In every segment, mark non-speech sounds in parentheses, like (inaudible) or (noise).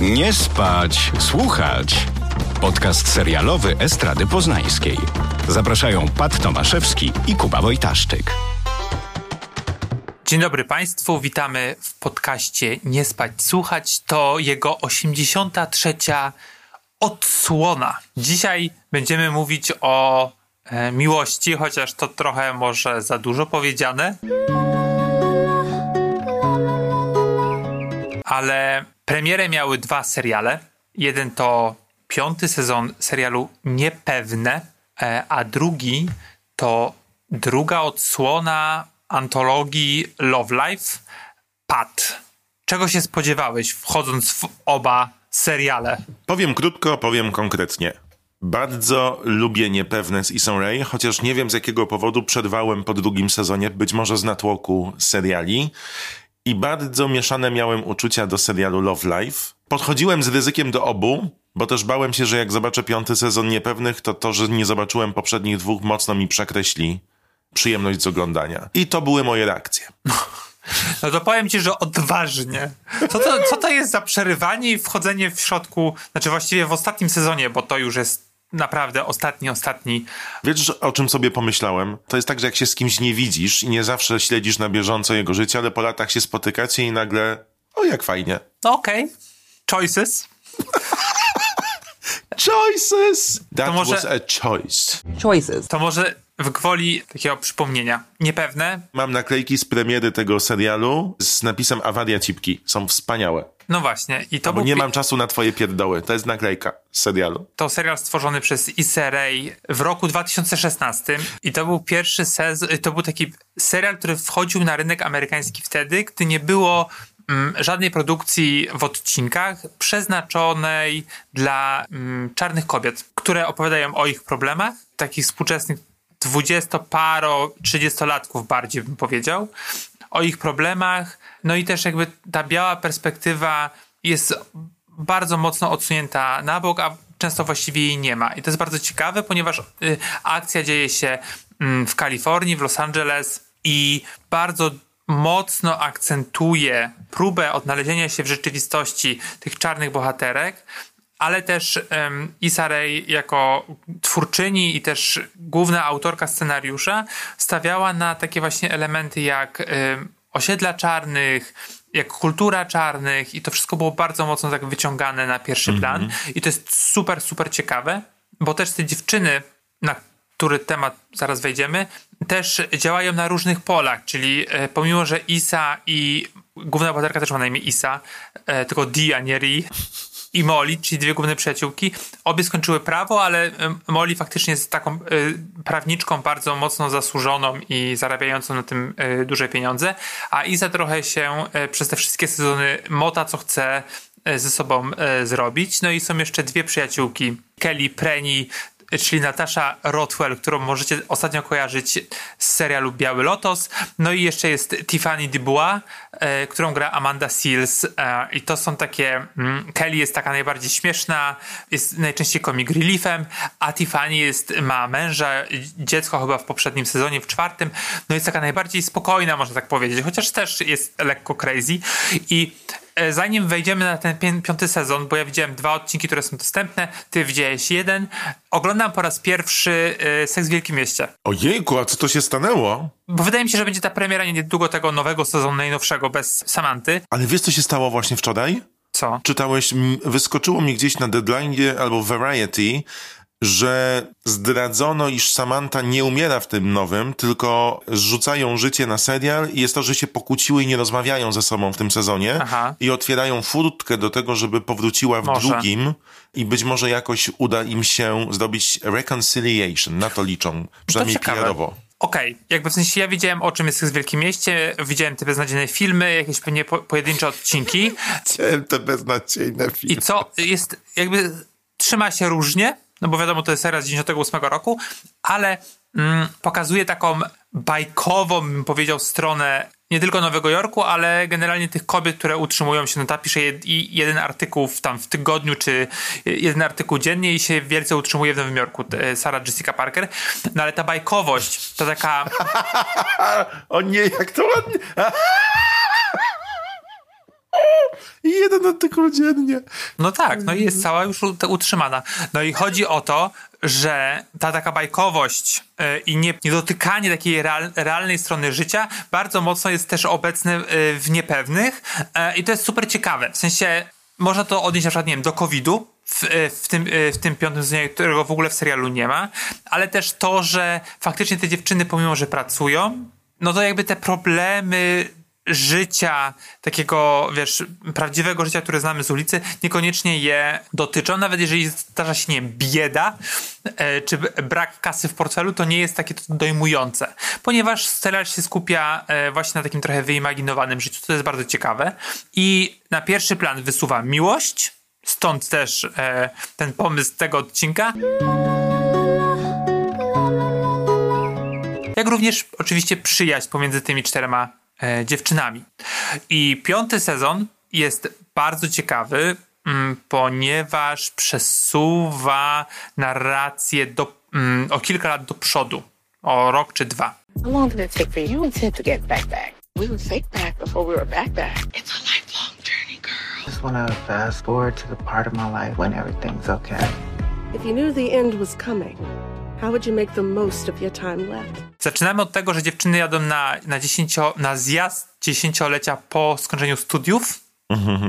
Nie spać, słuchać. Podcast serialowy Estrady Poznańskiej. Zapraszają Pat Tomaszewski i Kuba Wojtaszczyk. Dzień dobry Państwu, witamy w podcaście Nie spać, słuchać. To jego 83. odsłona. Dzisiaj będziemy mówić o e, miłości, chociaż to trochę może za dużo powiedziane. Ale premierę miały dwa seriale. Jeden to piąty sezon serialu Niepewne, e, a drugi to druga odsłona antologii Love Life. Pat, czego się spodziewałeś wchodząc w oba seriale? Powiem krótko, powiem konkretnie. Bardzo lubię Niepewne z Issą Rae, chociaż nie wiem z jakiego powodu przerwałem po drugim sezonie, być może z natłoku seriali. I bardzo mieszane miałem uczucia do serialu Love Life. Podchodziłem z ryzykiem do obu, bo też bałem się, że jak zobaczę piąty sezon Niepewnych, to to, że nie zobaczyłem poprzednich dwóch, mocno mi przekreśli przyjemność z oglądania. I to były moje reakcje. No to powiem ci, że odważnie. Co to, co to jest za przerywanie i wchodzenie w środku, znaczy właściwie w ostatnim sezonie, bo to już jest naprawdę ostatni, ostatni. Wiesz, o czym sobie pomyślałem? To jest tak, że jak się z kimś nie widzisz i nie zawsze śledzisz na bieżąco jego życie, ale po latach się spotykacie i nagle, o jak fajnie. No okej. Okay. Choices. (laughs) Choices! That To może- was a choice. choices. To może w gwoli takiego przypomnienia. Niepewne. Mam naklejki z premiery tego serialu z napisem Awaria Cipki. Są wspaniałe. No właśnie. I to Bo był nie mam czasu na twoje pierdoły. To jest naklejka z serialu. to serial stworzony przez Issa Rae w roku 2016 i to był pierwszy sezon, to był taki serial, który wchodził na rynek amerykański wtedy, gdy nie było mm, żadnej produkcji w odcinkach przeznaczonej dla mm, czarnych kobiet, które opowiadają o ich problemach, takich współczesnych dwudziestoparo, trzydziestolatków bardziej bym powiedział, o ich problemach, no i też jakby ta biała perspektywa jest bardzo mocno odsunięta na bok, a często właściwie jej nie ma. I to jest bardzo ciekawe, ponieważ y, akcja dzieje się mm, w Kalifornii, w Los Angeles i bardzo mocno akcentuje próbę odnalezienia się w rzeczywistości tych czarnych bohaterek, ale też um, Issa Rae jako twórczyni i też główna autorka scenariusza stawiała na takie właśnie elementy jak um, osiedla czarnych, jak kultura czarnych i to wszystko było bardzo mocno tak wyciągane na pierwszy plan. I to jest super, super ciekawe, bo też te dziewczyny, na który temat zaraz wejdziemy, też działają na różnych polach, czyli e, pomimo, że Isa i główna bohaterka też ma na imię Isa, e, tylko Di, a nie Ri, i Molly, czyli dwie główne przyjaciółki. Obie skończyły prawo, ale Molly faktycznie jest taką y, prawniczką bardzo mocno zasłużoną i zarabiającą na tym y, duże pieniądze, a Isa trochę się y, przez te wszystkie sezony mota, co chce ze sobą zrobić. No i są jeszcze dwie przyjaciółki, Kelly Preni, czyli Natasza Rothwell, którą możecie ostatnio kojarzyć z serialu Biały Lotos. No i jeszcze jest Tiffany Dubois, e, którą gra Amanda Seals. E, I to są takie... Mm, Kelly jest taka najbardziej śmieszna, jest najczęściej comic reliefem, a Tiffany jest, ma męża, dziecko chyba w poprzednim sezonie, w czwartym. No jest taka najbardziej spokojna, można tak powiedzieć, chociaż też jest lekko crazy. I zanim wejdziemy na ten pię- piąty sezon, bo ja widziałem dwa odcinki, które są dostępne, ty widziałeś jeden, oglądam po raz pierwszy e, Seks w Wielkim Mieście. Ojejku, a co to się stanęło? Bo wydaje mi się, że będzie ta premiera niedługo tego nowego sezonu, najnowszego, bez Samanty. Ale wiesz, co się stało właśnie wczoraj? Co? Czytałeś, wyskoczyło mi gdzieś na deadline albo Variety, że zdradzono, iż Samantha nie umiera w tym nowym, tylko zrzucają życie na serial i jest to, że się pokłóciły i nie rozmawiają ze sobą w tym sezonie Aha. i otwierają furtkę do tego, żeby powróciła w Może. drugim i być może jakoś uda im się zrobić reconciliation. Na to liczą, przynajmniej. PR-owo. Okej, jakby w sensie ja wiedziałem o czym jest w Wielkim Mieście, widziałem te beznadziejne filmy, jakieś pewnie po, pojedyncze odcinki (laughs) Chciałem te beznadziejne i filmy. co jest, jakby trzyma się różnie, no bo wiadomo, to jest serial z 98 roku, ale mm, pokazuje taką bajkową, bym powiedział, stronę nie tylko Nowego Jorku, ale generalnie tych kobiet, które utrzymują się, no ta pisze jed, jeden artykuł w, tam w tygodniu, czy jeden artykuł dziennie i się wielce utrzymuje w Nowym Jorku, e, Sarah Jessica Parker. No ale ta bajkowość, to taka... (laughs) O nie, jak to ładnie. (laughs) jeden artykuł dziennie. No tak, no i jest cała już utrzymana. No i chodzi o to, że ta taka bajkowość y, i nie, niedotykanie takiej real, realnej strony życia bardzo mocno jest też obecne y, w niepewnych y, i to jest super ciekawe. W sensie można to odnieść na przykład, nie wiem, do COVID-u, w, w, tym, w tym piątym sezonie, którego w ogóle w serialu nie ma, ale też to, że faktycznie te dziewczyny, pomimo że pracują, no to jakby te problemy życia, takiego, wiesz, prawdziwego życia, które znamy z ulicy, niekoniecznie je dotyczą. Nawet jeżeli zdarza się, nie bieda, e, czy brak kasy w portfelu, to nie jest takie dojmujące. Ponieważ serial się skupia e, właśnie na takim trochę wyimaginowanym życiu, co jest bardzo ciekawe. I na pierwszy plan wysuwa miłość, stąd też e, ten pomysł tego odcinka. jak również oczywiście przyjaźń pomiędzy tymi czterema dziewczynami. I piąty sezon jest bardzo ciekawy, mm, ponieważ przesuwa narrację do, mm, o kilka lat do przodu, o rok czy dwa. How long did it take for you and Ted to get back back? We were fake back before we were back back. It's a lifelong journey, girl. just want to fast forward to the part of my life when everything's okay. If you knew the end was coming, how would you make the most of your time left? Zaczynamy od tego, że dziewczyny jadą na, na, dziesięcio, na zjazd dziesięciolecia po skończeniu studiów.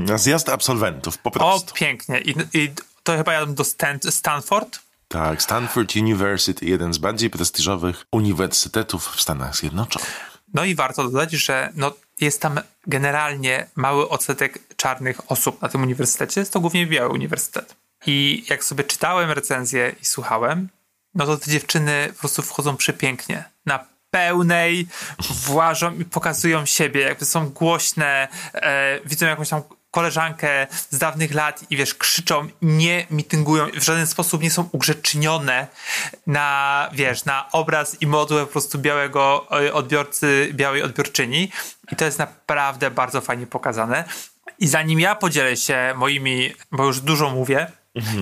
Na zjazd absolwentów, po O, prostu. pięknie. I, i to chyba jadą do Stan, Stanford. Tak, Stanford University, jeden z bardziej prestiżowych uniwersytetów w Stanach Zjednoczonych. No i warto dodać, że no, jest tam generalnie mały odsetek czarnych osób na tym uniwersytecie. Jest to głównie biały uniwersytet. I jak sobie czytałem recenzję i słuchałem, no to te dziewczyny po prostu wchodzą przepięknie. Na pełnej włażą i pokazują siebie, jakby są głośne, e, widzą jakąś tam koleżankę z dawnych lat i wiesz, krzyczą, nie mityngują, w żaden sposób nie są ugrzecznione na, wiesz, na obraz i modłę po prostu białego e, odbiorcy, białej odbiorczyni. I to jest naprawdę bardzo fajnie pokazane. I zanim ja podzielę się moimi, bo już dużo mówię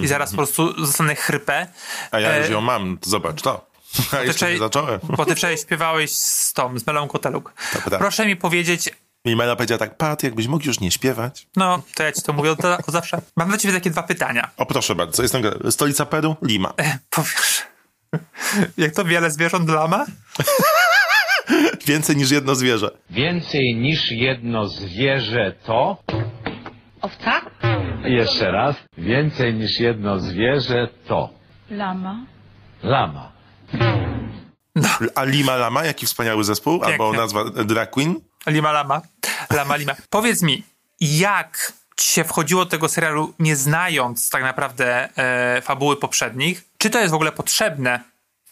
i zaraz po prostu zostanę chrypę. A ja e, już ją mam, zobacz to. (laughs) A ty jeszcze nie zacząłem. Bo ty wczoraj śpiewałeś z tą, z Melą Koteluk. prawda. Proszę mi powiedzieć, I Mela powiedziała tak, Pat, jakbyś mógł już nie śpiewać. no to ja ci to mówię od, od zawsze. Mam dla ciebie takie dwa pytania. O proszę bardzo, jestem stolica Peru? Lima. Powiesz, (laughs) jak to wiele zwierząt lama? (laughs) Więcej niż jedno zwierzę. Więcej niż jedno zwierzę to. Owca? Jeszcze raz. Więcej niż jedno zwierzę to. Lama. Lama. A Lima Lama, jaki wspaniały zespół, albo nazwa e, Drag Queen. Lima lama. Lama lima. Powiedz mi, jak ci się wchodziło do tego serialu, nie znając tak naprawdę e, fabuły poprzednich? Czy to jest w ogóle potrzebne,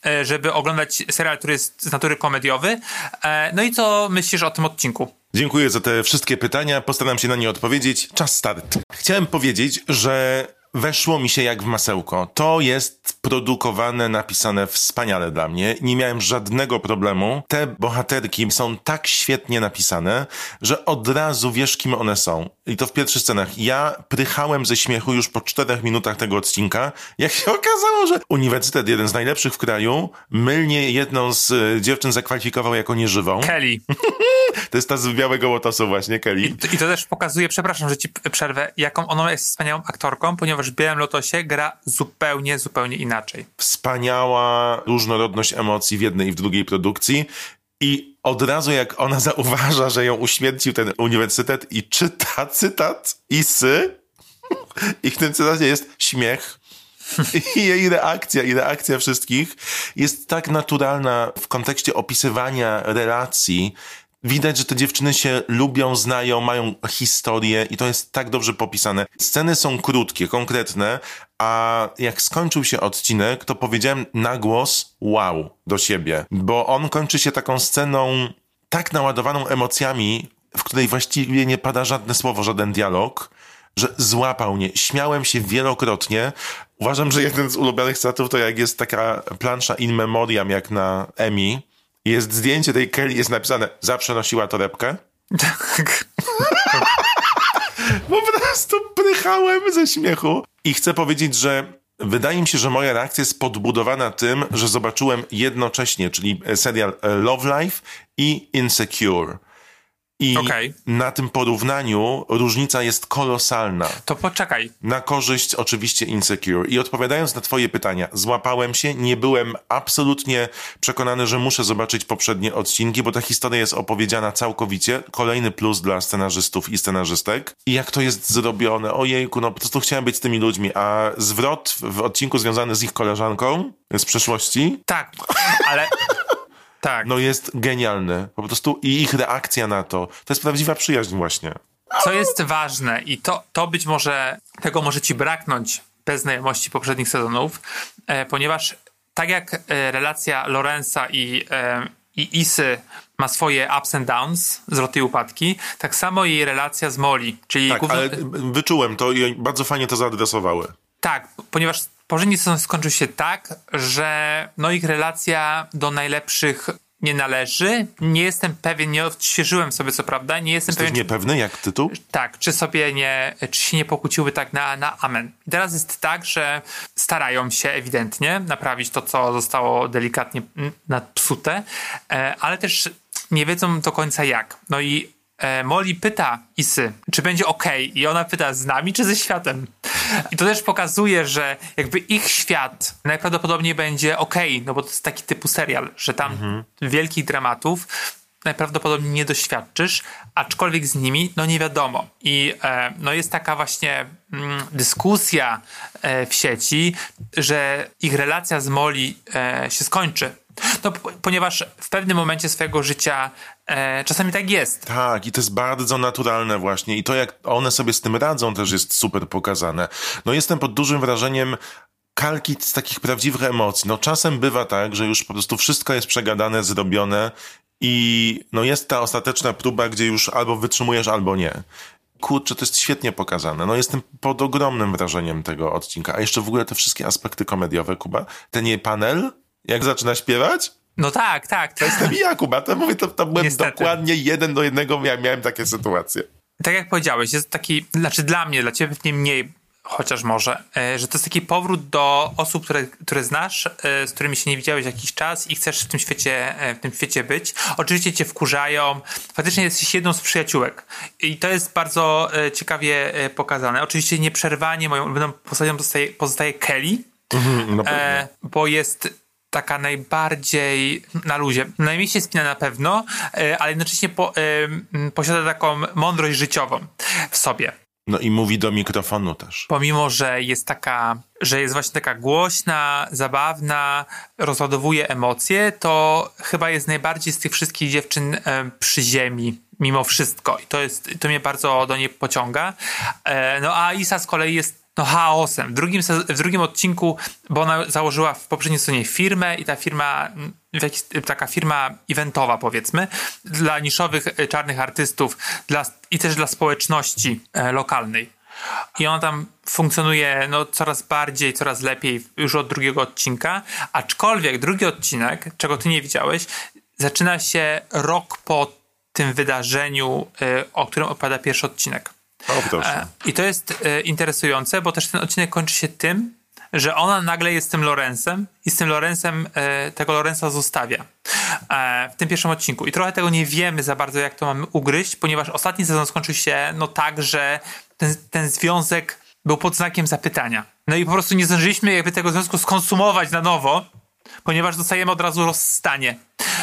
e, żeby oglądać serial, który jest z natury komediowy? E, no i co myślisz o tym odcinku? Dziękuję za te wszystkie pytania, postaram się na nie odpowiedzieć. Czas start. Chciałem powiedzieć, że weszło mi się jak w masełko. To jest produkowane, napisane wspaniale dla mnie. Nie miałem żadnego problemu. Te bohaterki są tak świetnie napisane, że od razu wiesz, kim one są. I to w pierwszych scenach. Ja prychałem ze śmiechu już po czterech minutach tego odcinka, jak się okazało, że Uniwersytet, jeden z najlepszych w kraju, mylnie jedną z y, dziewczyn zakwalifikował jako nieżywą. Kelly. (laughs) To jest ta z Białego Łotosu właśnie, Kelly. I to też pokazuje, przepraszam, że ci przerwę, jaką ona jest wspaniałą aktorką, ponieważ w Białym Lotosie gra zupełnie, zupełnie inaczej. Wspaniała różnorodność emocji w jednej i w drugiej produkcji. I od razu jak ona (laughs) zauważa, że ją uśmiercił ten uniwersytet i czyta cytat Isy, i w tym cytacie jest śmiech. I jej reakcja i reakcja wszystkich jest tak naturalna w kontekście opisywania relacji. Widać, że te dziewczyny się lubią, znają, mają historię i to jest tak dobrze popisane. Sceny są krótkie, konkretne, a jak skończył się odcinek, to powiedziałem na głos wow do siebie, bo on kończy się taką sceną tak naładowaną emocjami, w której właściwie nie pada żadne słowo, żaden dialog, że złapał mnie. Śmiałem się wielokrotnie. Uważam, że jeden z ulubionych cytatów to jak jest taka plansza in memoriam, jak na Emmy. Jest zdjęcie tej Kelly, jest napisane zawsze nosiła torebkę. (laughs) Po prostu prychałem ze śmiechu. I chcę powiedzieć, że wydaje mi się, że moja reakcja jest podbudowana tym, że zobaczyłem jednocześnie, czyli serial Love Life i Insecure. I Okej. na tym porównaniu różnica jest kolosalna. To poczekaj. Na korzyść oczywiście Insecure. I odpowiadając na twoje pytania, złapałem się, nie byłem absolutnie przekonany, że muszę zobaczyć poprzednie odcinki, bo ta historia jest opowiedziana całkowicie. Kolejny plus dla scenarzystów i scenarzystek. I jak to jest zrobione, ojejku, no po prostu chciałem być z tymi ludźmi, a zwrot w odcinku związany z ich koleżanką z przeszłości, Tak, ale... Tak. no jest genialny. Po prostu i ich reakcja na to, to jest prawdziwa przyjaźń właśnie. Co jest ważne i to, to być może, tego może ci braknąć bez znajomości poprzednich sezonów, e, ponieważ tak jak e, relacja Lorenza i, e, i Isy ma swoje ups and downs, zwroty i upadki, tak samo jej relacja z Molly, czyli Tak, ale wyczułem to i bardzo fajnie to zaadresowały. tak, ponieważ poprzedni sezon skończył się tak, że no ich relacja do najlepszych nie należy. Nie jestem pewien, nie odświeżyłem sobie co prawda, nie jestem Jesteś pewien, czy- niepewny jak tytuł? tak, czy sobie nie, czy się nie pokłóciły tak na, na amen. I teraz jest tak, że starają się ewidentnie naprawić to, co zostało delikatnie mm, nadpsute, e, ale też nie wiedzą do końca jak. No i e, Molly pyta Isy, czy będzie ok, i ona pyta z nami, czy ze światem. I to też pokazuje, że jakby ich świat najprawdopodobniej będzie ok, no bo to jest taki typu serial, że tam wielkich dramatów najprawdopodobniej nie doświadczysz, aczkolwiek z nimi, no nie wiadomo. I e, no jest taka właśnie mm, dyskusja e, w sieci, że ich relacja z Molly e, się skończy. No, ponieważ w pewnym momencie swojego życia e, czasami tak jest. Tak, i to jest bardzo naturalne właśnie. I to, jak one sobie z tym radzą, też jest super pokazane. No jestem pod dużym wrażeniem kalki z takich prawdziwych emocji. No czasem bywa tak, że już po prostu wszystko jest przegadane, zrobione i no jest ta ostateczna próba, gdzie już albo wytrzymujesz, albo nie. Kurczę, to jest świetnie pokazane. No jestem pod ogromnym wrażeniem tego odcinka. A jeszcze w ogóle te wszystkie aspekty komediowe, Kuba. Ten jej panel, jak zaczyna śpiewać, No tak, tak. to jestem ja, Kuba. To mówię, to, to byłem Niestety. dokładnie jeden do jednego, miałem, miałem takie sytuacje. tak jak powiedziałeś, jest taki, znaczy dla mnie, dla ciebie pewnie mniej, chociaż może, e, że to jest taki powrót do osób, które, które znasz, e, z którymi się nie widziałeś jakiś czas i chcesz w tym świecie, e, w tym świecie być. Oczywiście cię wkurzają, faktycznie jesteś jedną z przyjaciółek. I to jest bardzo ciekawie pokazane. Oczywiście nieprzerwanie moją ulubioną postacią pozostaje, pozostaje Kelly, No, e, bo jest taka najbardziej na luzie. Najmniej się spina na pewno, e, ale jednocześnie po, m, posiada taką mądrość życiową w sobie. no i mówi do mikrofonu też. Pomimo, że jest taka, że jest właśnie taka głośna, zabawna, rozładowuje emocje, to chyba jest najbardziej z tych wszystkich dziewczyn e, przy ziemi. Mimo wszystko. I to jest, to mnie bardzo do niej pociąga. No a Isa z kolei jest no, chaosem. W drugim, w drugim odcinku, bo ona założyła w poprzedniej stronie firmę i ta firma, jakiś, taka firma eventowa powiedzmy, dla niszowych e, czarnych artystów dla, i też dla społeczności e, lokalnej. I ona tam funkcjonuje no, coraz bardziej, coraz lepiej już od drugiego odcinka. Aczkolwiek drugi odcinek, czego ty nie widziałeś, zaczyna się rok po tym wydarzeniu, y, o którym opowiada pierwszy odcinek. O, proszę. E, I to jest e, interesujące, bo też ten odcinek kończy się tym, że ona nagle jest tym Lorenzem i z tym Lorenzem e, tego Lorenza zostawia e, w tym pierwszym odcinku. I trochę tego nie wiemy za bardzo, jak to mamy ugryźć, ponieważ ostatni sezon skończył się no tak, że ten, ten związek był pod znakiem zapytania. No i po prostu nie zdążyliśmy jakby tego związku skonsumować na nowo, ponieważ dostajemy od razu rozstanie.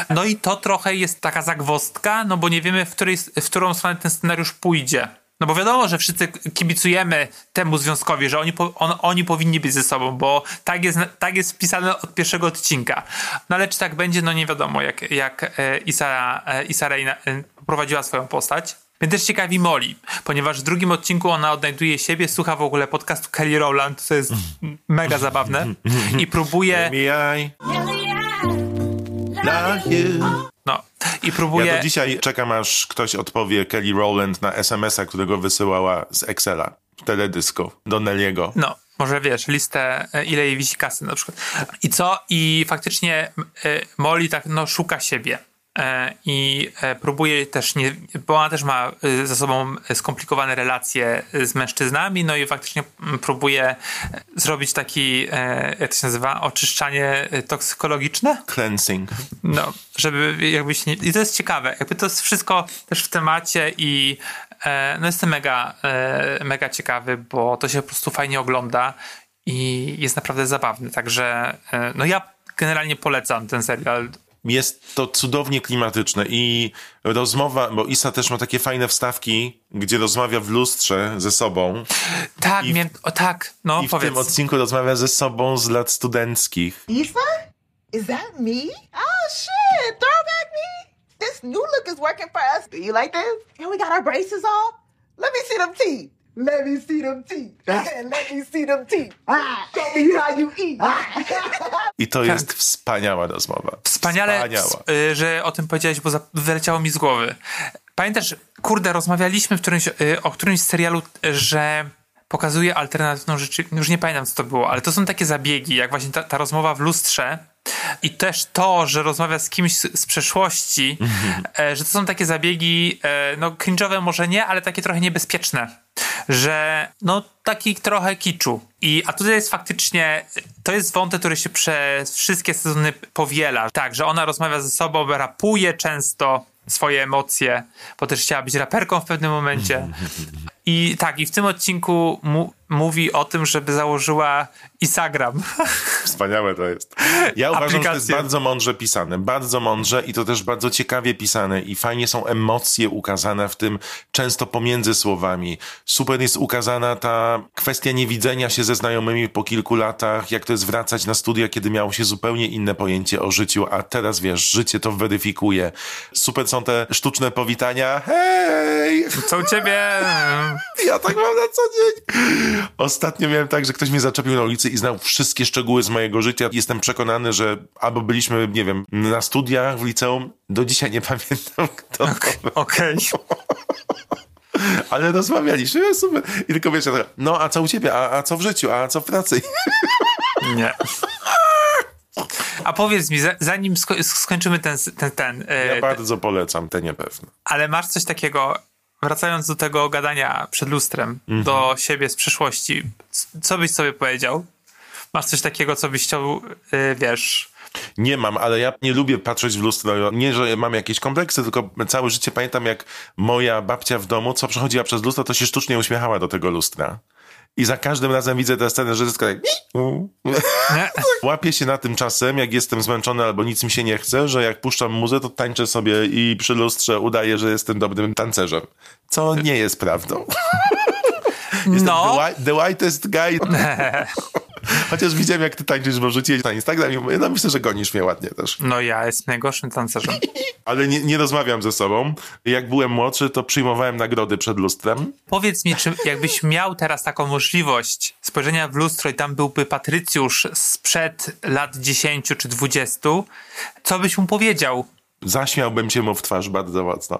No i to trochę jest taka zagwostka, no bo nie wiemy, w, której, w którą stronę ten scenariusz pójdzie. No bo wiadomo, że wszyscy kibicujemy temu związkowi, że oni, po, on, oni powinni być ze sobą, bo tak jest, tak jest wpisane od pierwszego odcinka. No ale czy tak będzie, no nie wiadomo, jak, jak e, Isa, e, Isa Rey na- e, poprowadziła swoją postać. Mnie też ciekawi Molly, ponieważ w drugim odcinku ona odnajduje siebie, słucha w ogóle podcastu Kelly Rowland, co jest (laughs) mega zabawne i próbuje, love you. No, i próbuje... Ja do dzisiaj czekam, aż ktoś odpowie Kelly Rowland na SMS-a, którego wysyłała z Excela w teledysku do Nelliego. No, może wiesz, listę, e, ile jej wisi kasy na przykład. I co? I faktycznie e, Molly tak, no, szuka siebie. E, i e, próbuje też, nie, bo ona też ma e, ze sobą skomplikowane relacje z mężczyznami, no i faktycznie mm, próbuje zrobić taki, jak to się nazywa, oczyszczanie toksykologiczne. Cleansing. No, żeby jakby się nie... I to jest ciekawe, jakby to jest wszystko też w temacie i no jestem mega, mega ciekawy, bo to się po prostu fajnie ogląda i jest naprawdę zabawny, także no ja generalnie polecam ten serial. Jest to cudownie klimatyczne i rozmowa, bo Isa też ma takie fajne wstawki, gdzie rozmawia w lustrze ze sobą Tak, I w- o tak, no i w powiedz. tym odcinku rozmawia ze sobą z lat studenckich. Issa? Is that me? Oh shit, throwback me? This new look is working for us. Do you like this? And we got our braces off. Let me see them teeth. Let me see them teeth. Let me see them teeth. Ah, show me how you eat. Ah. (laughs) I to jest wspaniała rozmowa. Tak. Wspaniale, Wspaniała. y, że o tym powiedziałeś, bo wyleciało mi z głowy. Pamiętasz, kurde, rozmawialiśmy w którymś, y, o którymś serialu, że pokazuje alternatywną rzeczywistość. Już nie pamiętam, co to było, ale to są takie zabiegi, jak właśnie ta, ta rozmowa w lustrze. I też to, że rozmawia z kimś z, z przeszłości, e, że to są takie zabiegi, e, no cringe'owe może nie, ale takie trochę niebezpieczne. Że no taki trochę kiczu. I, a tutaj jest faktycznie, to jest wątek, który się przez wszystkie sezony powiela. Tak, że ona rozmawia ze sobą, rapuje często swoje emocje, bo też chciała być raperką w pewnym momencie. I tak, i w tym odcinku mu, mówi o tym, żeby założyła Instagram. (laughs) Wspaniałe to jest. Ja uważam, że to jest bardzo mądrze pisane. Bardzo mądrze i to też bardzo ciekawie pisane i fajnie są emocje ukazane w tym, często pomiędzy słowami. Super jest ukazana ta kwestia niewidzenia się ze znajomymi po kilku latach, jak to jest wracać na studia, kiedy miało się zupełnie inne pojęcie o życiu, a teraz wiesz, życie to weryfikuje. Super są te sztuczne powitania. Hej! Co u ciebie? Ja tak mam na co dzień. Ostatnio miałem tak, że ktoś mnie zaczepił na ulicy i znał wszystkie szczegóły z mojego życia. Jestem przekonany, że albo byliśmy, nie wiem, na studiach w liceum. Do dzisiaj nie (laughs) pamiętam kto. Okej. (laughs) Ale rozmawialiśmy, ja super. I tylko wiesz, tak, no a co u ciebie? A, a co w życiu? A co w pracy? (laughs) Nie. A powiedz mi, za- zanim sko- skończymy ten, ten, ten e, Ja bardzo polecam te niepewne. ale masz coś takiego, wracając do tego gadania przed lustrem, do siebie z przeszłości, co byś sobie powiedział? Masz coś takiego, co byś chciał, e, wiesz... Nie mam, ale ja nie lubię patrzeć w lustro. Nie, że mam jakieś kompleksy, tylko całe życie pamiętam, jak moja babcia w domu, co przechodziła przez lustro, to się sztucznie uśmiechała do tego lustra. I za każdym razem widzę tę scenę, że dziecko tak... (laughs) Łapię się na tym czasem, jak jestem zmęczony albo nic mi się nie chce, że jak puszczam muzę, to tańczę sobie i przy lustrze udaję, że jestem dobrym tancerzem. Co nie jest prawdą. Jestem No, the, white, the whitest guy. (laughs) Chociaż widziałem, jak ty tańczysz, bo rzuciłeś na Instagram i mówię, no myślę, że gonisz mnie ładnie też. no ja jestem najgorszym tancerzem. (laughs) Ale nie, nie rozmawiam ze sobą. Jak byłem młodszy, to przyjmowałem nagrody przed lustrem. Powiedz mi, czy jakbyś miał teraz taką możliwość spojrzenia w lustro i tam byłby Patrycjusz sprzed lat 10 czy 20, co byś mu powiedział? Zaśmiałbym się mu w twarz bardzo mocno.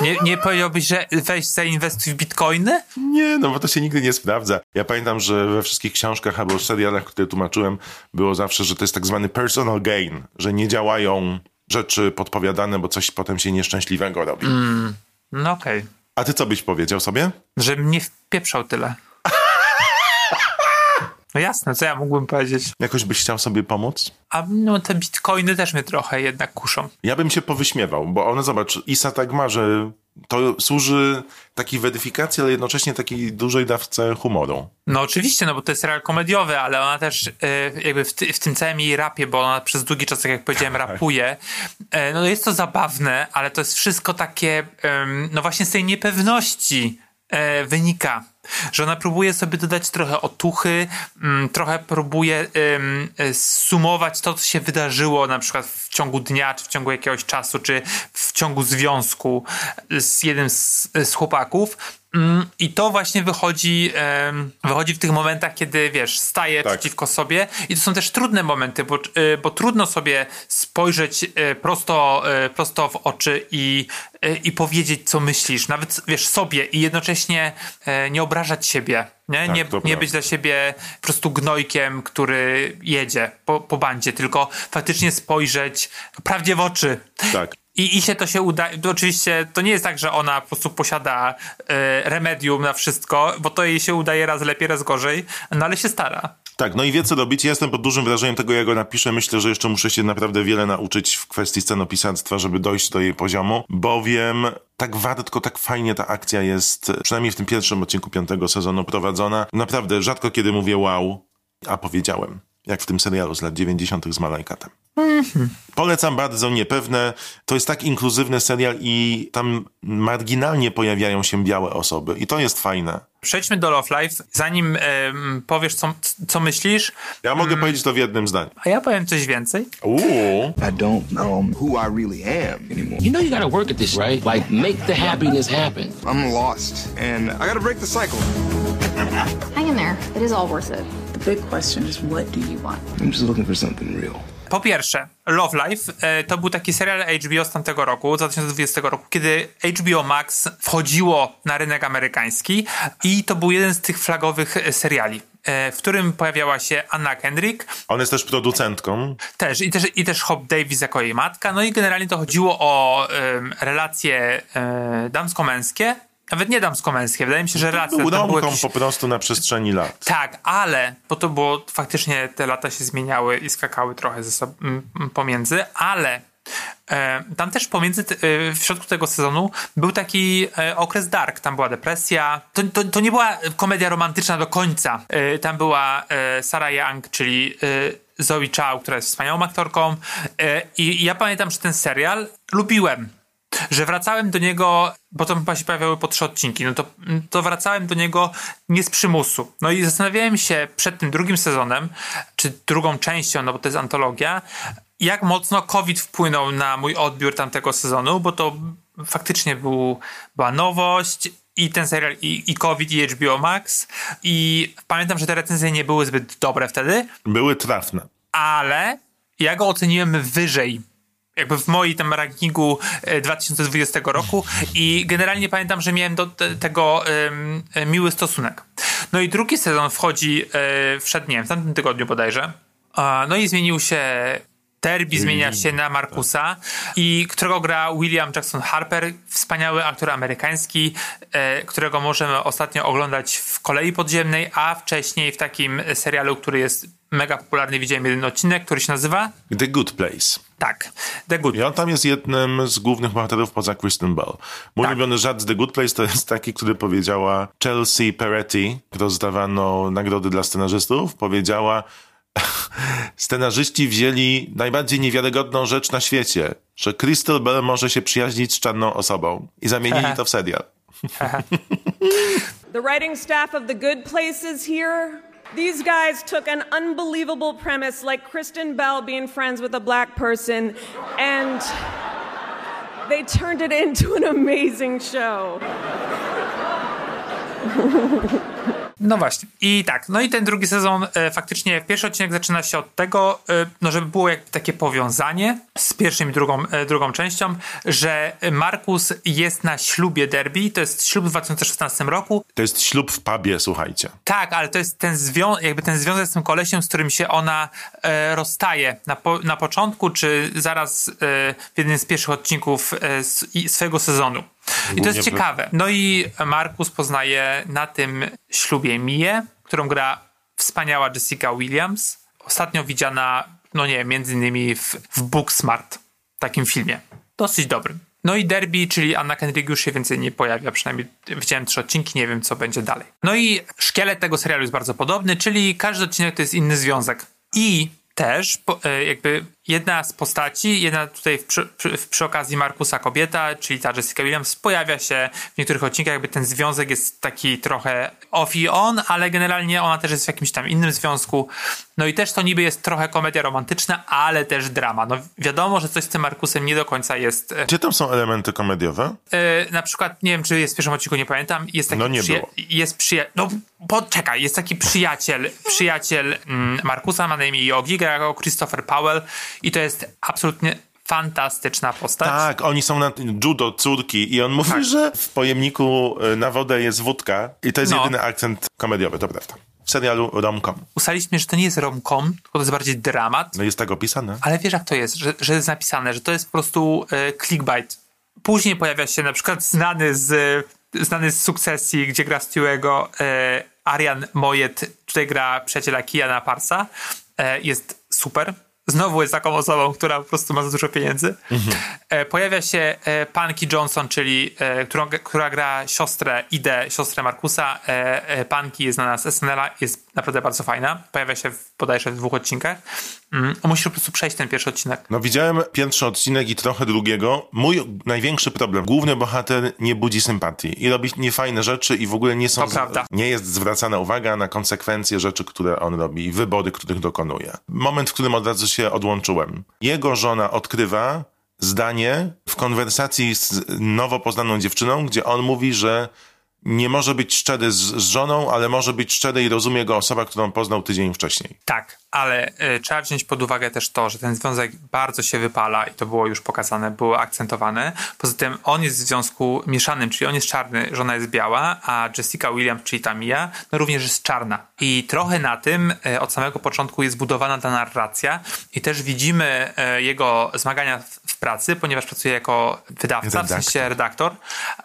Nie, nie powiedziałbyś, że weź zainwestuj w bitcoiny? Nie, no bo to się nigdy nie sprawdza. Ja pamiętam, że we wszystkich książkach albo serialach, które tłumaczyłem, było zawsze, że to jest tak zwany personal gain, że nie działają rzeczy podpowiadane, bo coś potem się nieszczęśliwego robi. No okej. A ty co byś powiedział sobie? Że mnie wpieprzał tyle. No jasne, co ja mógłbym powiedzieć? Jakoś byś chciał sobie pomóc? A no te bitcoiny też mnie trochę jednak kuszą. Ja bym się powyśmiewał, bo one, zobacz, Isa tak ma, że to służy takiej weryfikacji, ale jednocześnie takiej dużej dawce humoru. No oczywiście, no bo to jest serial komediowy, ale ona też e, jakby w, ty, w tym całym jej rapie, bo ona przez długi czas, tak jak powiedziałem, rapuje, e, no jest to zabawne, ale to jest wszystko takie, no właśnie z tej niepewności e, wynika. Że ona próbuje sobie dodać trochę otuchy, mm, trochę próbuje e, sumować to, co się wydarzyło na przykład w ciągu dnia, czy w ciągu jakiegoś czasu, czy w ciągu związku z jednym z, z chłopaków. Mm, I to właśnie wychodzi, wychodzi w tych momentach, kiedy wiesz, staje Tak. przeciwko sobie. I to są też trudne momenty, bo, y, bo trudno sobie spojrzeć y, prosto, y, prosto w oczy i, i powiedzieć, co myślisz, nawet wiesz, sobie i jednocześnie e, nie obrażać siebie. Nie, Tak, nie, nie być dla siebie po prostu gnojkiem, który jedzie po, po bandzie, tylko faktycznie spojrzeć prawdzie w oczy. Tak. I, I się to się uda. To oczywiście to nie jest tak, że ona po prostu posiada e, remedium na wszystko, bo to jej się udaje raz lepiej, raz gorzej, no ale się stara. Tak, no i wie co robić. Ja jestem pod dużym wrażeniem tego, jak go napiszę. Myślę, że jeszcze muszę się naprawdę wiele nauczyć w kwestii scenopisarstwa, żeby dojść do jej poziomu, bowiem tak wartko, tak fajnie ta akcja jest, przynajmniej w tym pierwszym odcinku piątego sezonu prowadzona. Naprawdę rzadko kiedy mówię wow, a powiedziałem. Jak w tym serialu z lat 90. z Malajkatem. Polecam bardzo, niepewne. To jest tak inkluzywny serial i tam marginalnie pojawiają się białe osoby. I to jest fajne. Przejdźmy do Love Life. Zanim em, powiesz, co, co myślisz, Ja mogę powiedzieć to w jednym zdaniu. a ja powiem coś więcej. Uuu. I don't know who I really am anymore. You know you gotta work at this, right? Like, make the happiness happen. I'm lost, and I gotta break the cycle. Hang in there. It is all worth it. The big question is what do you want? I'm just looking for something real. Po pierwsze, Love Life e, to był taki serial HBO z tamtego roku, z 2020 roku, kiedy HBO Max wchodziło na rynek amerykański i to był jeden z tych flagowych e, seriali, e, w którym pojawiała się Anna Kendrick, On jest też producentką. też i też, i też Hop Davis jako jej matka, no i generalnie to chodziło o relacje damsko-męskie, nawet nie damsko-męskie, wydaje mi się, że relacje Był tam były domką jakieś... po prostu na przestrzeni lat. Tak, ale, bo to było, faktycznie te lata się zmieniały i skakały trochę ze sobą pomiędzy, ale e, tam też pomiędzy, e, w środku tego sezonu był taki e, okres dark, tam była depresja, to, to, to nie była komedia romantyczna do końca, e, tam była e, Sarah Young, czyli e, Zoe Chow, która jest wspaniałą aktorką. I ja pamiętam, że ten serial lubiłem, że wracałem do niego, bo to chyba się pojawiały po trzy odcinki, no to, to wracałem do niego nie z przymusu. No i zastanawiałem się przed tym drugim sezonem, czy drugą częścią, no bo to jest antologia, jak mocno COVID wpłynął na mój odbiór tamtego sezonu, bo to faktycznie był, była nowość i ten serial, i, i COVID, i HBO Max. I pamiętam, że te recenzje nie były zbyt dobre wtedy, Były trafne. ale ja go oceniłem wyżej. Jakby w moim tam rankingu e, 2020 roku i generalnie pamiętam, że miałem do te, tego e, miły stosunek. No i drugi sezon wchodzi, e, wszedł, nie wiem, w tamtym tygodniu bodajże. A, no i zmienił się Derby zmienia się na Markusa i którego gra William Jackson Harper, wspaniały aktor amerykański, e, którego możemy ostatnio oglądać w Kolei Podziemnej, a wcześniej w takim serialu, który jest mega popularny, widziałem jeden odcinek, który się nazywa The Good Place. tak, The Good I on tam jest jednym z głównych bohaterów poza Kristen Bell. Mój Tak. ulubiony żart z The Good Place to jest taki, który powiedziała Chelsea Peretti, rozdawano nagrody dla scenarzystów, powiedziała (laughs) scenarzyści wzięli najbardziej niewiarygodną rzecz na świecie, że Crystal Bell może się przyjaźnić z czarną osobą i zamienili (laughs) to w serial. (laughs) The writing staff of The Good Places here, these guys took an unbelievable premise like Kristen Bell being friends with a black person and they turned it into an amazing show. (laughs) No właśnie. I tak, no i ten drugi sezon e, faktycznie, pierwszy odcinek zaczyna się od tego, e, no żeby było jakby takie powiązanie z pierwszą i drugą, e, drugą częścią, że Markus jest na ślubie Derby, to jest ślub w 2016 roku. To jest ślub w pubie, słuchajcie. Tak, ale to jest ten związek, jakby ten związek z tym kolesiem, z którym się ona e, rozstaje na, po, na początku, czy zaraz e, w jednym z pierwszych odcinków e, swojego sezonu. I to jest ciekawe. No i Markus poznaje na tym ślubie Mię, którą gra wspaniała Jessica Williams. Ostatnio widziana, no nie, między innymi w, w Booksmart, takim filmie. Dosyć dobrym. No i Derby, czyli Anna Kendrick już się więcej nie pojawia, przynajmniej widziałem trzy odcinki, nie wiem co będzie dalej. No i szkielet tego serialu jest bardzo podobny, czyli każdy odcinek to jest inny związek. I też e, jakby jedna z postaci, jedna tutaj w, przy, przy, przy okazji Markusa kobieta, czyli ta Jessica Williams, pojawia się w niektórych odcinkach, jakby ten związek jest taki trochę off i on, ale generalnie ona też jest w jakimś tam innym związku. No i też to niby jest trochę komedia romantyczna, ale też drama. No wiadomo, że coś z tym Markusem nie do końca jest... e, Gdzie tam są elementy komediowe? e, na przykład, nie wiem, czy jest w pierwszym odcinku, nie pamiętam, jest taki No nie przyja- było. jest przyja- no poczekaj, jest taki przyjaciel, przyjaciel mm, Markusa, ma na imię Yogi, gra go Christopher Powell i to jest absolutnie fantastyczna postać. Tak, oni są na judo córki i on mówi, Tak. że w pojemniku y, na wodę jest wódka i to jest No. jedyny akcent komediowy, to prawda. w serialu rom-com. Ustaliliśmy, że to nie jest rom-com, tylko to jest bardziej dramat. No jest tak opisane. Ale wiesz jak to jest, że, że jest napisane, że to jest po prostu e, clickbait. Później pojawia się na przykład znany z, znany z sukcesji, gdzie gra Stewego e, Arian Mojet, tutaj gra przyjaciela Kiana Parsa. E, jest super. Znowu jest taką osobą, która po prostu ma za dużo pieniędzy. E, pojawia się e, Panki Johnson, czyli e, którą, która gra siostrę Idę, siostrę Markusa. E, Panki jest znana z SNL-a, jest naprawdę bardzo fajna. Pojawia się w, bodajże w dwóch odcinkach. Mm, musisz po prostu przejść ten pierwszy odcinek. No widziałem pierwszy odcinek i trochę drugiego. Mój największy problem, główny bohater nie budzi sympatii i robi niefajne rzeczy i w ogóle nie są... To prawda. Nie jest zwracana uwaga na konsekwencje rzeczy, które on robi i wybory, których dokonuje. Moment, w którym od razu się odłączyłem. Jego żona odkrywa zdanie w konwersacji z nowo poznaną dziewczyną, gdzie on mówi, że nie może być szczery z, z żoną, ale może być szczery i rozumie go osoba, którą poznał tydzień wcześniej. Tak, ale y, trzeba wziąć pod uwagę też to, że ten związek bardzo się wypala i to było już pokazane, było akcentowane. Poza tym on jest w związku mieszanym, czyli on jest czarny, żona jest biała, a Jessica Williams, czyli ta Mia, no również jest czarna. I trochę na tym y, od samego początku jest budowana ta narracja i też widzimy y, jego zmagania w, pracy, ponieważ pracuje jako wydawca, Redaktor. w sensie redaktor.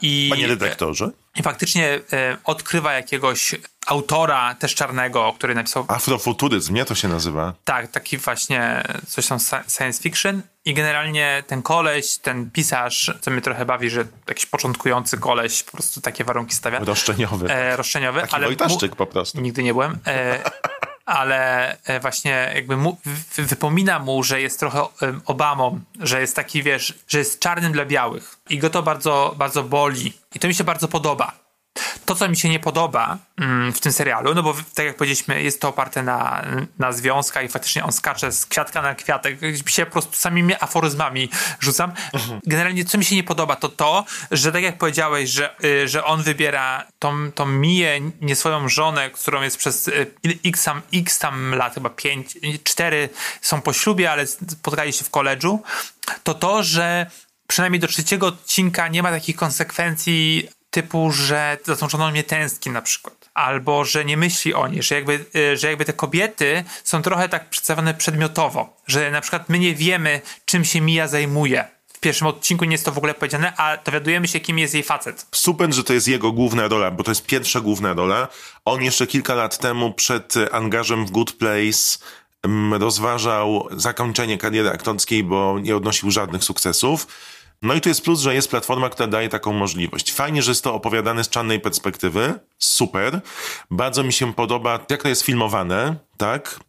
I, Panie redaktorze? I faktycznie e, odkrywa jakiegoś autora też czarnego, który napisał Afrofuturyzm, nie to się nazywa. tak, taki właśnie coś tam sci- science fiction i generalnie ten koleś, ten pisarz, co mnie trochę bawi, że jakiś początkujący koleś po prostu takie warunki stawia. Roszczeniowy. E, roszczeniowy. Taki ale Wojtaszczyk po prostu. Nigdy nie byłem. E, ale e, właśnie jakby mu, wy- wypomina mu, że jest trochę Obamą, że jest taki, wiesz, że jest czarnym dla białych. I go to bardzo, bardzo boli. I to mi się bardzo podoba. To, co mi się nie podoba mm, w tym serialu, no bo tak jak powiedzieliśmy, jest to oparte na, na związkach i faktycznie on skacze z kwiatka na kwiatek, się po prostu samymi aforyzmami rzucam. Generalnie, co mi się nie podoba, to to, że tak jak powiedziałeś, że, y, że on wybiera tą, tą Miję, nie swoją żonę, którą jest przez y, x tam, x tam lat, chyba 5, 4 są po ślubie, ale spotkali się w koledżu, to to, że przynajmniej do trzeciego odcinka nie ma takich konsekwencji typu, że za tą żoną nie tęskni na przykład. Albo, że nie myśli o niej, że jakby, y, że jakby te kobiety są trochę tak przedstawione przedmiotowo, że na przykład my nie wiemy, czym się Mija zajmuje. W pierwszym odcinku nie jest to w ogóle powiedziane, a dowiadujemy się, kim jest jej facet. Super, że to jest jego główna rola, bo to jest pierwsza główna rola. On jeszcze kilka lat temu przed e, angażem w Good Place mm, rozważał zakończenie kariery aktorskiej, bo nie odnosił żadnych sukcesów. No i tu jest plus, że jest platforma, która daje taką możliwość. Fajnie, że jest to opowiadane z czarnej perspektywy. Super. Bardzo mi się podoba, jak to jest filmowane, tak?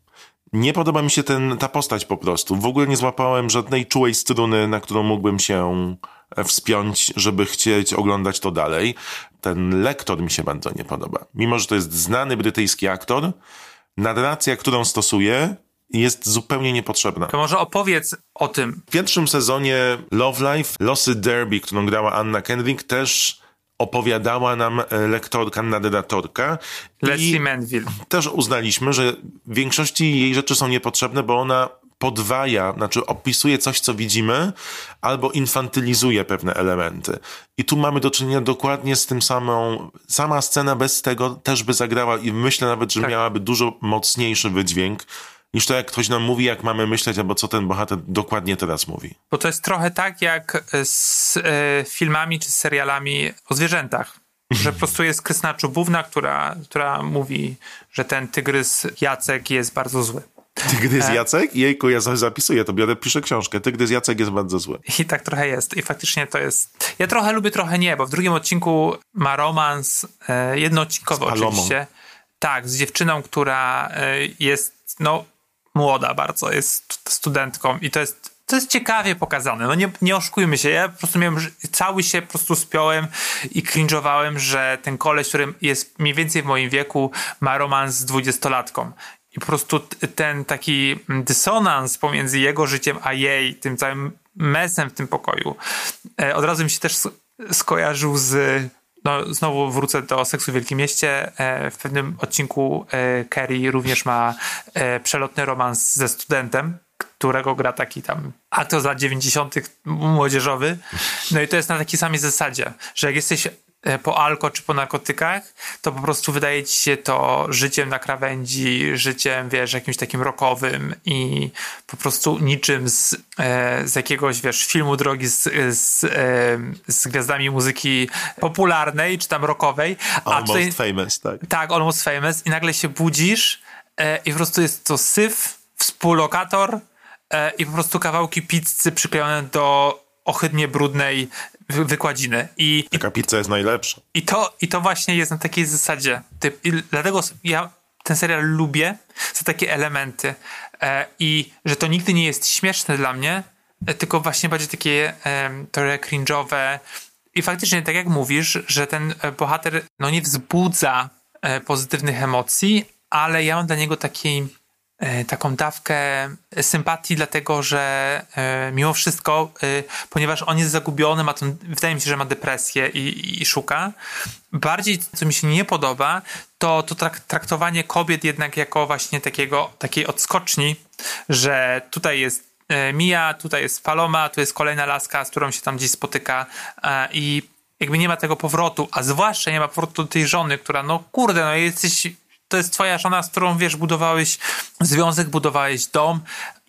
Nie podoba mi się ten, ta postać po prostu. W ogóle nie złapałem żadnej czułej struny, na którą mógłbym się e, wspiąć, żeby chcieć oglądać to dalej. Ten lektor mi się bardzo nie podoba. Mimo, że to jest znany brytyjski aktor, narracja, którą stosuje, jest zupełnie niepotrzebna. To może opowiedz o tym. W pierwszym sezonie Love Life, Losy Derby, którą grała Anna Kendrick, też opowiadała nam e, lektorka, narratorka. Leslie Manville. też uznaliśmy, że w większości jej rzeczy są niepotrzebne, bo ona podwaja, znaczy opisuje coś, co widzimy, albo infantylizuje pewne elementy. I tu mamy do czynienia dokładnie z tym samą, sama scena bez tego też by zagrała i myślę nawet, że Tak. miałaby dużo mocniejszy wydźwięk, niż to, jak ktoś nam mówi, jak mamy myśleć, albo co ten bohater dokładnie teraz mówi. Bo to jest trochę tak jak z e, filmami czy serialami o zwierzętach. (laughs) Że po prostu jest Krystyna Czubówna, która, która mówi, że ten tygrys Jacek jest bardzo zły. Tygrys E. Jacek? Jejku, ja za- zapisuję to, biorę, piszę książkę. Tygrys Jacek jest bardzo zły. I tak trochę jest. I faktycznie to jest. Ja trochę lubię, trochę nie, bo w drugim odcinku ma romans, e, jednoodcinkowy oczywiście. Tak, z dziewczyną, która jest no, młoda bardzo, jest studentką i to jest. To jest ciekawie pokazane. No nie, nie oszukujmy się. Ja po prostu miałem, cały się po prostu spiąłem i cringe'owałem, że ten koleś, który jest mniej więcej w moim wieku, ma romans z dwudziestolatką. I po prostu ten taki dysonans pomiędzy jego życiem a jej, tym całym mesem w tym pokoju, e, od razu mi się też skojarzył z. No, znowu wrócę do Seksu w Wielkim Mieście. E, w pewnym odcinku e, Kerry również ma e, przelotny romans ze studentem, którego gra taki tam aktor z lat 90. młodzieżowy. No i to jest na takiej samej zasadzie, że jak jesteś po alko czy po narkotykach, to po prostu wydaje ci się to życiem na krawędzi, życiem, wiesz, jakimś takim rockowym i po prostu niczym z, e, z jakiegoś, wiesz, filmu drogi z, z, e, z gwiazdami muzyki popularnej czy tam rockowej. A Almost tutaj, famous, tak. tak, almost famous i nagle się budzisz e, i po prostu jest to syf, współlokator e, i po prostu kawałki pizzy przyklejone do ohydnie brudnej wy- wykładziny. I, Taka pizza jest najlepsza. i, to, I to właśnie jest na takiej zasadzie. Typ, i dlatego ja ten serial lubię za takie elementy. E, I że to nigdy nie jest śmieszne dla mnie, e, tylko właśnie bardziej takie e, trochę cringe'owe. I faktycznie, tak jak mówisz, że ten e, bohater no nie wzbudza e, pozytywnych emocji, ale ja mam dla niego taki, taką dawkę sympatii, dlatego że e, mimo wszystko, e, ponieważ on jest zagubiony, ma tą, wydaje mi się, że ma depresję i, i szuka. Bardziej, co mi się nie podoba, to, to trak- traktowanie kobiet jednak jako właśnie takiego, takiej odskoczni, że tutaj jest e, Mia, tutaj jest Paloma, tu jest kolejna laska, z którą się tam gdzieś spotyka e, i jakby nie ma tego powrotu, a zwłaszcza nie ma powrotu do tej żony, która no kurde, no jesteś, to jest twoja żona, z którą wiesz, budowałeś związek, budowałeś dom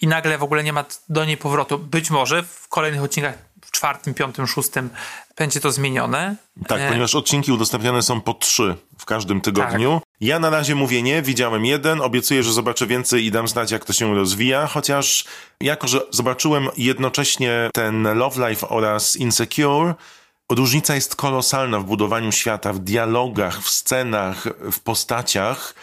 i nagle w ogóle nie ma do niej powrotu. Być może w kolejnych odcinkach, w czwartym, piątym, szóstym będzie to zmienione. Tak, E, ponieważ odcinki udostępniane są po trzy w każdym tygodniu. Ja na razie mówię nie, widziałem jeden, obiecuję, że zobaczę więcej i dam znać, jak to się rozwija, chociaż jako, że zobaczyłem jednocześnie ten Love Life oraz Insecure, różnica jest kolosalna w budowaniu świata, w dialogach, w scenach, w postaciach.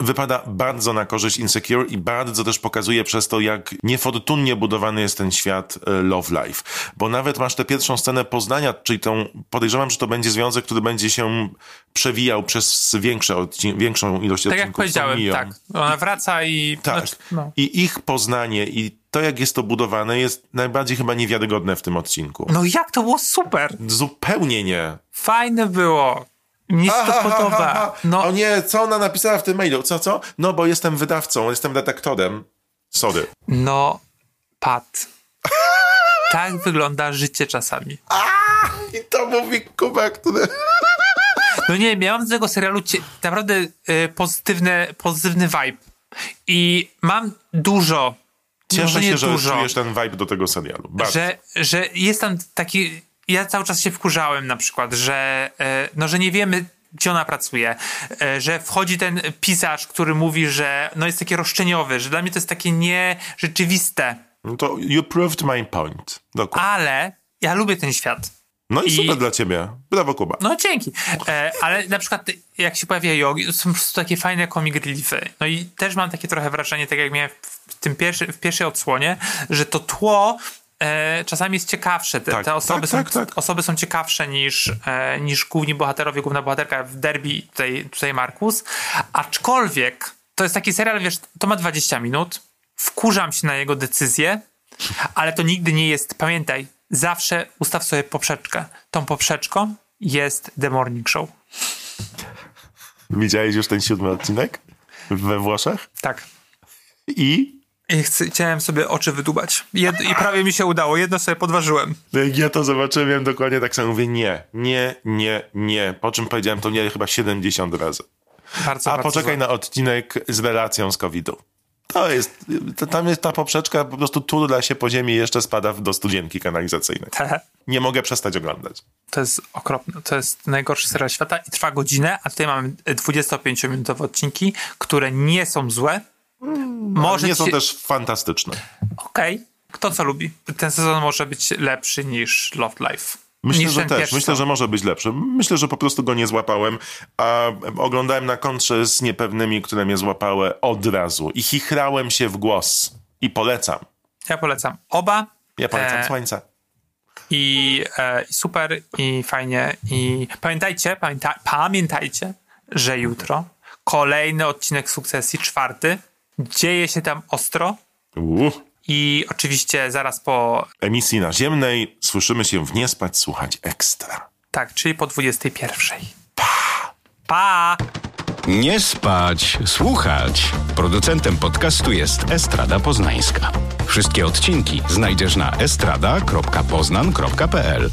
Wypada bardzo na korzyść Insecure i bardzo też pokazuje przez to, jak niefortunnie budowany jest ten świat e, Love Life. Bo nawet masz tę pierwszą scenę Poznania, czyli tą, podejrzewam, że to będzie związek, który będzie się przewijał przez większe odcin- większą ilość Tak odcinków. jak co powiedziałem, tak. Ona wraca i... Tak. Znaczy, no. I ich poznanie i to, jak jest to budowane, jest najbardziej chyba niewiarygodne w tym odcinku. no jak to było super! Zupełnie nie. Fajne było. Mnie się to podoba. No, O nie, co ona napisała w tym mailu? Co, co? No, bo jestem wydawcą, jestem redaktorem. Sorry. no, Pat. Tak wygląda życie czasami. I to mówi Kuba, który... No nie, miałam z tego serialu cie- naprawdę y, pozytywny, pozytywny vibe. I mam dużo, Cieszę się, że dużo, czujesz ten vibe do tego serialu. Bardzo. że, że jest tam taki... Ja cały czas się wkurzałem na przykład, że, e, no, że nie wiemy, gdzie ona pracuje, e, że wchodzi ten pisarz, który mówi, że no, jest taki roszczeniowy, że dla mnie to jest takie nierzeczywiste, No to you proved my point. Dokładnie. ale ja lubię ten świat. No i, i- super dla ciebie. Brawo, Kuba. No dzięki. E, ale na przykład jak się pojawia jogi, to są po prostu takie fajne comic reliefy. No i też mam takie trochę wrażenie, tak jak miałem w, tym pierwszy, w pierwszej odsłonie, że to tło e, czasami jest ciekawsze. Te, Tak, te osoby, tak, są, tak, tak. osoby są ciekawsze niż, e, niż główni bohaterowie, główna bohaterka w derby, tutaj, tutaj Markus. Aczkolwiek to jest taki serial, wiesz, to ma 20 minut, wkurzam się na jego decyzję, ale to nigdy nie jest, pamiętaj, zawsze ustaw sobie poprzeczkę. Tą poprzeczką jest The Morning Show. Widziałeś już ten siódmy odcinek? We Włoszech? Tak. I? I chciałem sobie oczy wydubać. Jed, I prawie mi się udało. Jedno sobie podważyłem. No Jak ja to zobaczyłem, miałem dokładnie tak samo. Mówię nie, nie, nie, nie. Po czym powiedziałem to nie chyba 70 razy. Bardzo, A bardzo poczekaj złe. na odcinek z relacją z COVID-u. To jest, to, tam jest ta poprzeczka, po prostu turla się po ziemi jeszcze spada do studzienki kanalizacyjnej. Nie mogę przestać oglądać. To jest okropne. To jest najgorszy serial świata i trwa godzinę, a tutaj mamy 25-minutowe odcinki, które nie są złe. Może Nie ci są też fantastyczne. Okej. Kto co lubi. Ten sezon może być lepszy niż Love Life. Myślę, niż że też. pierwszy. Myślę, że może być lepszy. Myślę, że po prostu go nie złapałem, a oglądałem na kontrze z niepewnymi, które mnie złapały od razu. I chichrałem się w głos. I polecam. Ja polecam oba. Ja polecam E, Słońce. I, e, i super, i fajnie. I pamiętajcie, pamięta, pamiętajcie, że jutro kolejny odcinek sukcesji, czwarty. Dzieje się tam ostro. Uuu. I oczywiście zaraz po, Emisji naziemnej słyszymy się w Nie Spać Słuchać Ekstra. tak, czyli po 21. Pa! Pa! Nie spać, słuchać. Producentem podcastu jest Estrada Poznańska. Wszystkie odcinki znajdziesz na estrada.poznan.pl.